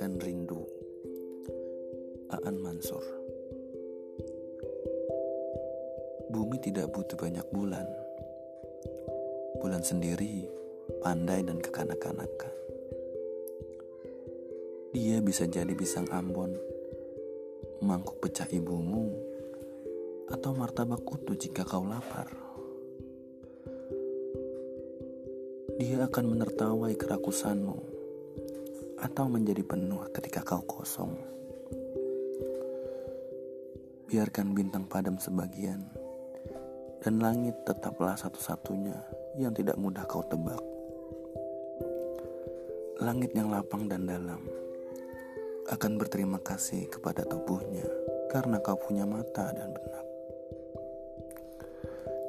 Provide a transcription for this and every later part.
menggambarkan rindu. Aan Mansur Bumi tidak butuh banyak bulan. Bulan sendiri pandai dan kekanak-kanakan. Dia bisa jadi pisang Ambon, mangkuk pecah ibumu, atau martabak kutu jika kau lapar. dia akan menertawai kerakusanmu atau menjadi penuh ketika kau kosong. Biarkan bintang padam sebagian dan langit tetaplah satu-satunya yang tidak mudah kau tebak. Langit yang lapang dan dalam akan berterima kasih kepada tubuhnya karena kau punya mata dan benak.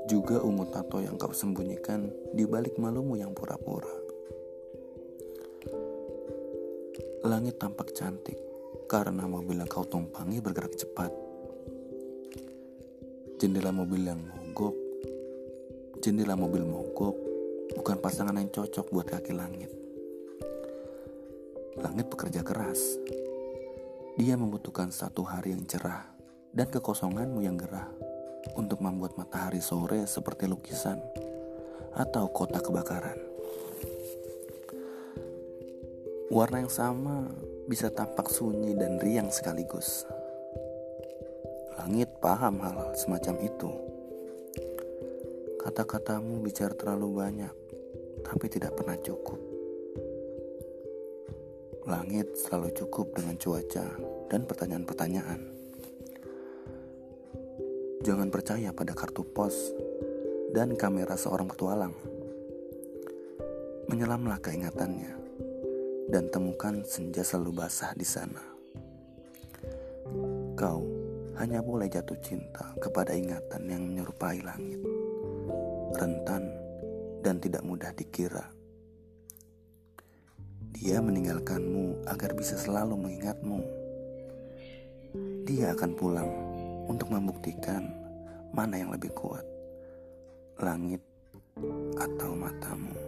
Juga ungu tato yang kau sembunyikan di balik malumu yang pura-pura. Langit tampak cantik karena mobil yang kau tumpangi bergerak cepat. Jendela mobil yang mogok, jendela mobil mogok bukan pasangan yang cocok buat kaki langit. Langit bekerja keras. Dia membutuhkan satu hari yang cerah dan kekosonganmu yang gerah untuk membuat matahari sore seperti lukisan atau kota kebakaran. Warna yang sama bisa tampak sunyi dan riang sekaligus. Langit paham hal semacam itu. Kata-katamu bicara terlalu banyak, tapi tidak pernah cukup. Langit selalu cukup dengan cuaca dan pertanyaan-pertanyaan. Jangan percaya pada kartu pos dan kamera seorang petualang. Menyelamlah keingatannya dan temukan senja selalu basah di sana. Kau hanya boleh jatuh cinta kepada ingatan yang menyerupai langit, rentan dan tidak mudah dikira. Dia meninggalkanmu agar bisa selalu mengingatmu. Dia akan pulang untuk membuktikan mana yang lebih kuat, langit atau matamu.